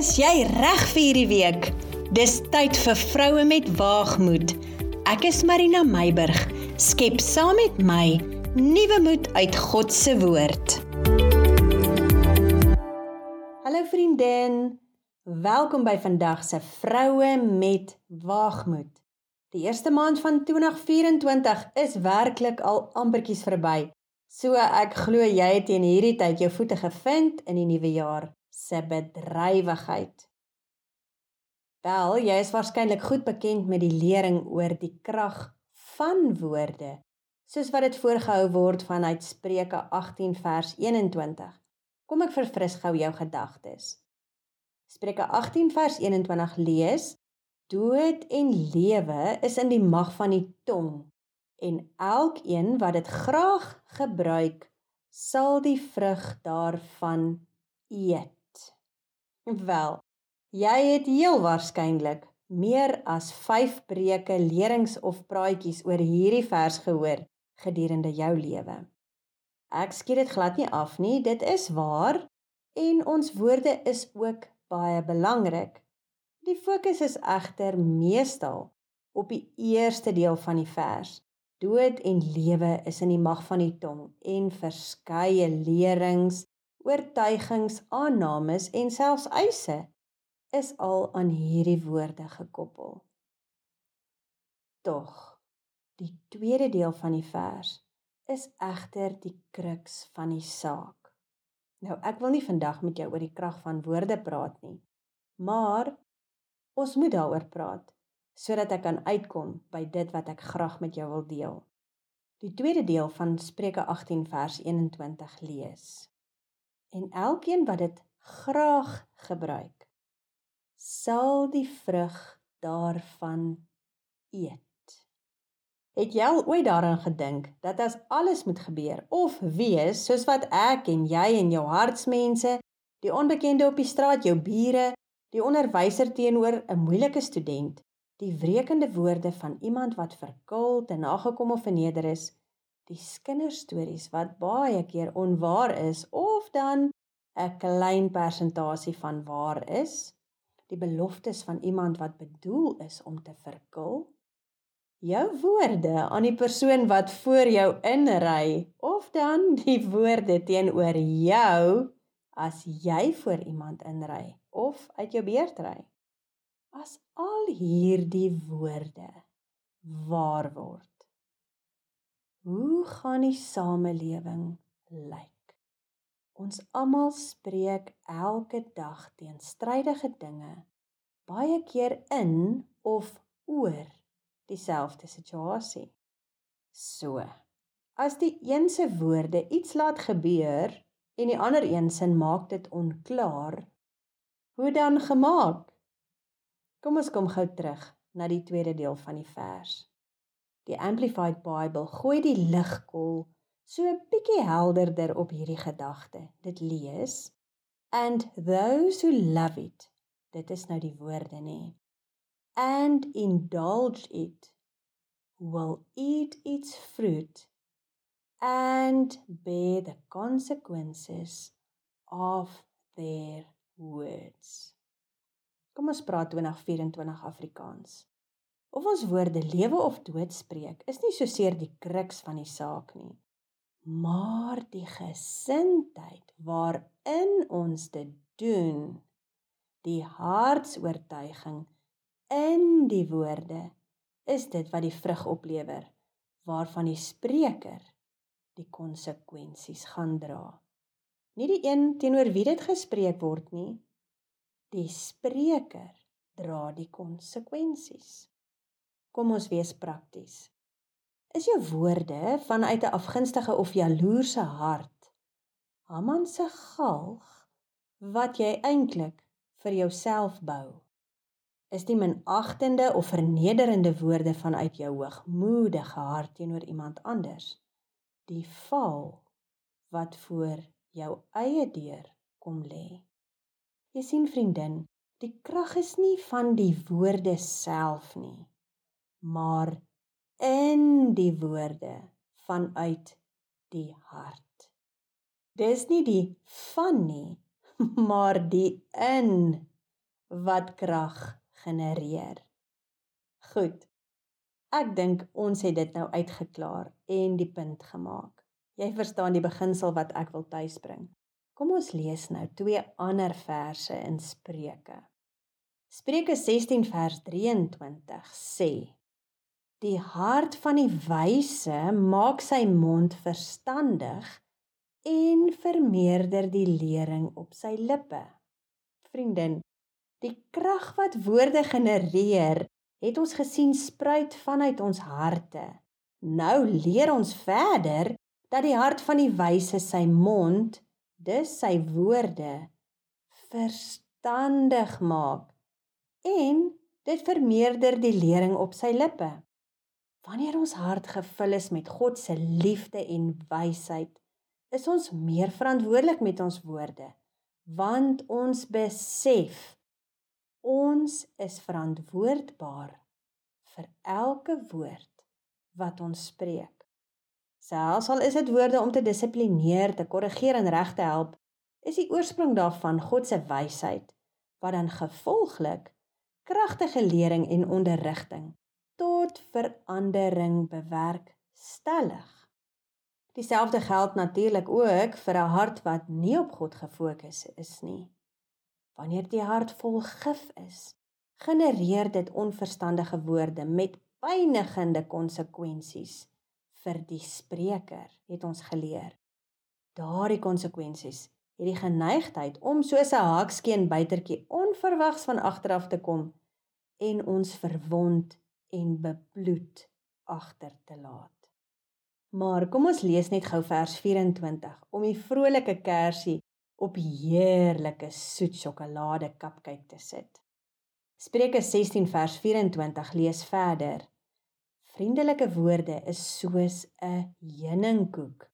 Is jy reg vir hierdie week? Dis tyd vir vroue met waagmoed. Ek is Marina Meiburg. Skep saam met my nuwe moed uit God se woord. Hallo vriendin. Welkom by vandag se vroue met waagmoed. Die eerste maand van 2024 is werklik al ampertjies verby. So ek glo jy het teen hierdie tyd jou voete gevind in die nuwe jaar se bedrywigheid. Wel, jy is waarskynlik goed bekend met die lering oor die krag van woorde, soos wat dit voorgehou word vanuit Spreuke 18 vers 21. Kom ek verfris gou jou gedagtes. Spreuke 18 vers 21 lees: Dood en lewe is in die mag van die tong, en elkeen wat dit graag gebruik, sal die vrug daarvan eet. Wel, jy het heel waarskynlik meer as 5 preke, lerings of praatjies oor hierdie vers gehoor gedurende jou lewe. Ek skiet dit glad nie af nie, dit is waar en ons woorde is ook baie belangrik. Die fokus is egter meestal op die eerste deel van die vers. Dood en lewe is in die mag van die tong en verskeie lerings oortuigings, aannames en selfs eise is al aan hierdie woorde gekoppel. Tog, die tweede deel van die vers is egter die kruks van die saak. Nou, ek wil nie vandag met jou oor die krag van woorde praat nie, maar ons moet daaroor praat sodat ek kan uitkom by dit wat ek graag met jou wil deel. Die tweede deel van Spreuke 18 vers 21 lees en elkeen wat dit graag gebruik sal die vrug daarvan eet. Het jy al ooit daaraan gedink dat as alles moet gebeur of wees soos wat ek en jy en jou hartsmense, die onbekende op die straat, jou bure, die onderwyser teenoor 'n moeilike student, die wrekende woorde van iemand wat verkult en nagekom of verneder is, die kinderstories wat baie keer onwaar is of dan 'n klein persentasie van waar is, die beloftes van iemand wat bedoel is om te verkil, jou woorde aan die persoon wat voor jou inry of dan die woorde teenoor jou as jy voor iemand inry of uit jou beurt ry. As al hierdie woorde waar word Hoe gaan die samelewing lyk? Ons almal spreek elke dag teen strydige dinge, baie keer in of oor dieselfde situasie. So, as die een se woorde iets laat gebeur en die ander een se maak dit onklaar, hoe dan gemaak? Kom ons kom gou terug na die tweede deel van die vers. Die Amplified Bible gooi die ligkol so 'n bietjie helderder op hierdie gedagte. Dit lees: And those who love it. Dit is nou die woorde nê. And indulge it will eat its fruit and bear the consequences of their words. Kom ons praat 2024 Afrikaans. Of ons woorde lewe of dood spreek, is nie so seer die kruks van die saak nie, maar die gesindheid waarin ons dit doen, die hartsoortuiging in die woorde is dit wat die vrug oplewer waarvan die spreker die konsekwensies gaan dra. Nie die een teenoor wie dit gespreek word nie, die spreker dra die konsekwensies. Kom ons wees prakties. Is jou woorde vanuit 'n afgunstige of jaloerse hart Haman se galg wat jy eintlik vir jouself bou? Is die minagtende of vernederende woorde vanuit jou hoogmoedige hart teenoor iemand anders die val wat voor jou eie deur kom lê? Jy sien vriendin, die krag is nie van die woorde self nie maar in die woorde vanuit die hart. Dis nie die van nie, maar die in wat krag genereer. Goed. Ek dink ons het dit nou uitgeklaar en die punt gemaak. Jy verstaan die beginsel wat ek wil tuisbring. Kom ons lees nou twee ander verse in Spreuke. Spreuke 16 vers 23 sê: Die hart van die wyse maak sy mond verstandig en vermeerder die lering op sy lippe. Vriendin, die krag wat woorde genereer, het ons gesien spruit vanuit ons harte. Nou leer ons verder dat die hart van die wyse sy mond, dis sy woorde, verstandig maak en dit vermeerder die lering op sy lippe. Wanneer ons hart gevul is met God se liefde en wysheid, is ons meer verantwoordelik met ons woorde, want ons besef ons is verantwoordbaar vir elke woord wat ons spreek. Selfs al is dit woorde om te dissiplineer, te korrigeer en reg te help, is die oorsprong daarvan God se wysheid wat dan gevolglik kragtige lering en onderrigting tot verandering bewerk stellig. Dieselfde geld natuurlik ook vir 'n hart wat nie op God gefokus is nie. Wanneer die hart vol gif is, genereer dit onverstandige woorde met pynigende konsekwensies vir die spreker, het ons geleer. Daardie konsekwensies het die geneigtheid om soos 'n haakskeen buitertjie onverwags van agteraf te kom en ons verwond en bebloed agter te laat. Maar kom ons lees net gou vers 24 om die vrolike kersie op heerlike soet sjokolade cupcake te sit. Spreuke 16 vers 24 lees verder. Vriendelike woorde is soos 'n heuningkoek,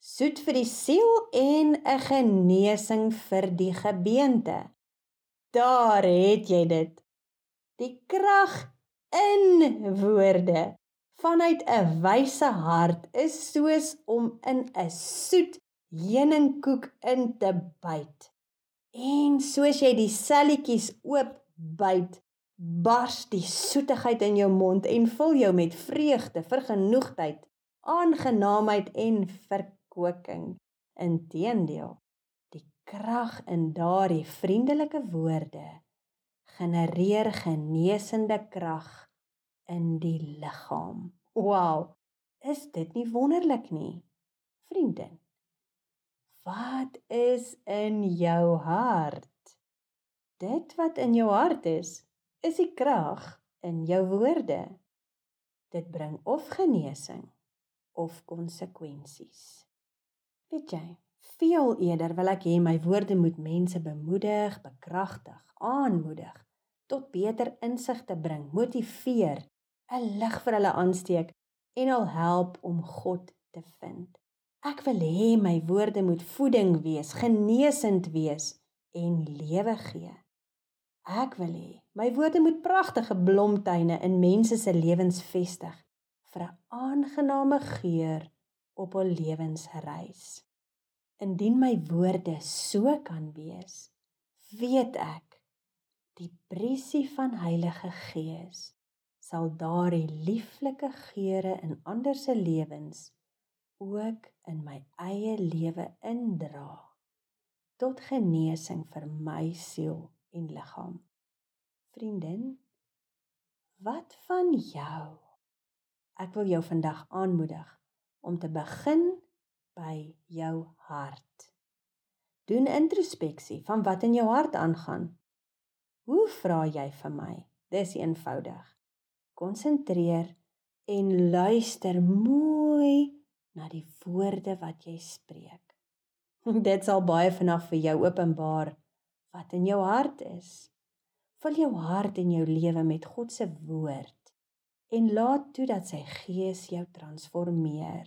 soet vir die siel en 'n genesing vir die gebeente. Daar het jy dit. Die krag in woorde vanuit 'n wyse hart is soos om in 'n soet heuningkoek in te byt. En soos jy die selletjies oop byt, bars die soetigheid in jou mond en vul jou met vreugde, vergenoegdheid, aangenaamheid en verkwikking. Inteendeel, die krag in daardie vriendelike woorde genereer genesende krag in die liggaam. Wow, is dit nie wonderlik nie? Vriendin, wat is in jou hart? Dit wat in jou hart is, is die krag in jou woorde. Dit bring of genesing of konsekwensies. Weet jy, veel eerder wil ek hê my woorde moet mense bemoedig, bekragtig, aanmoedig, tot beter insig te bring, motiveer 'n lig vir hulle aansteek en hul help om God te vind. Ek wil hê my woorde moet voeding wees, genesend wees en lewe gee. Ek wil hê my woorde moet pragtige blomtuine in mense se lewens vestig vir 'n aangename geur op hul lewensreis. Indien my woorde so kan wees, weet ek die brisie van Heilige Gees sal daardie lieflike geure in ander se lewens ook in my eie lewe indra tot genesing vir my siel en liggaam. Vriendin, wat van jou? Ek wil jou vandag aanmoedig om te begin by jou hart. Doen introspeksie van wat in jou hart aangaan. Hoe vra jy vir my? Dis eenvoudig konsentreer en luister mooi na die woorde wat jy spreek. Dit sal baie vinnig vir jou openbaar wat in jou hart is. Vul jou hart en jou lewe met God se woord en laat toe dat sy gees jou transformeer.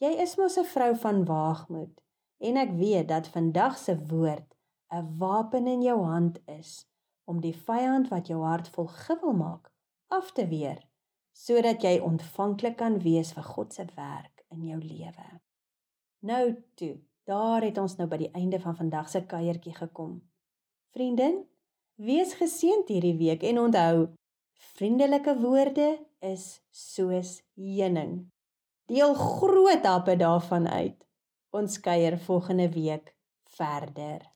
Jy is mos 'n vrou van waagmoed en ek weet dat vandag se woord 'n wapen in jou hand is om die vyand wat jou hart vol gewil maak af te weer sodat jy ontvanklik kan wees vir God se werk in jou lewe. Nou toe, daar het ons nou by die einde van vandag se kuiertjie gekom. Vriendin, Wees geseënd hierdie week en onthou, vriendelike woorde is soos heuning. Deel groot happe daarvan uit. Ons kuier volgende week verder.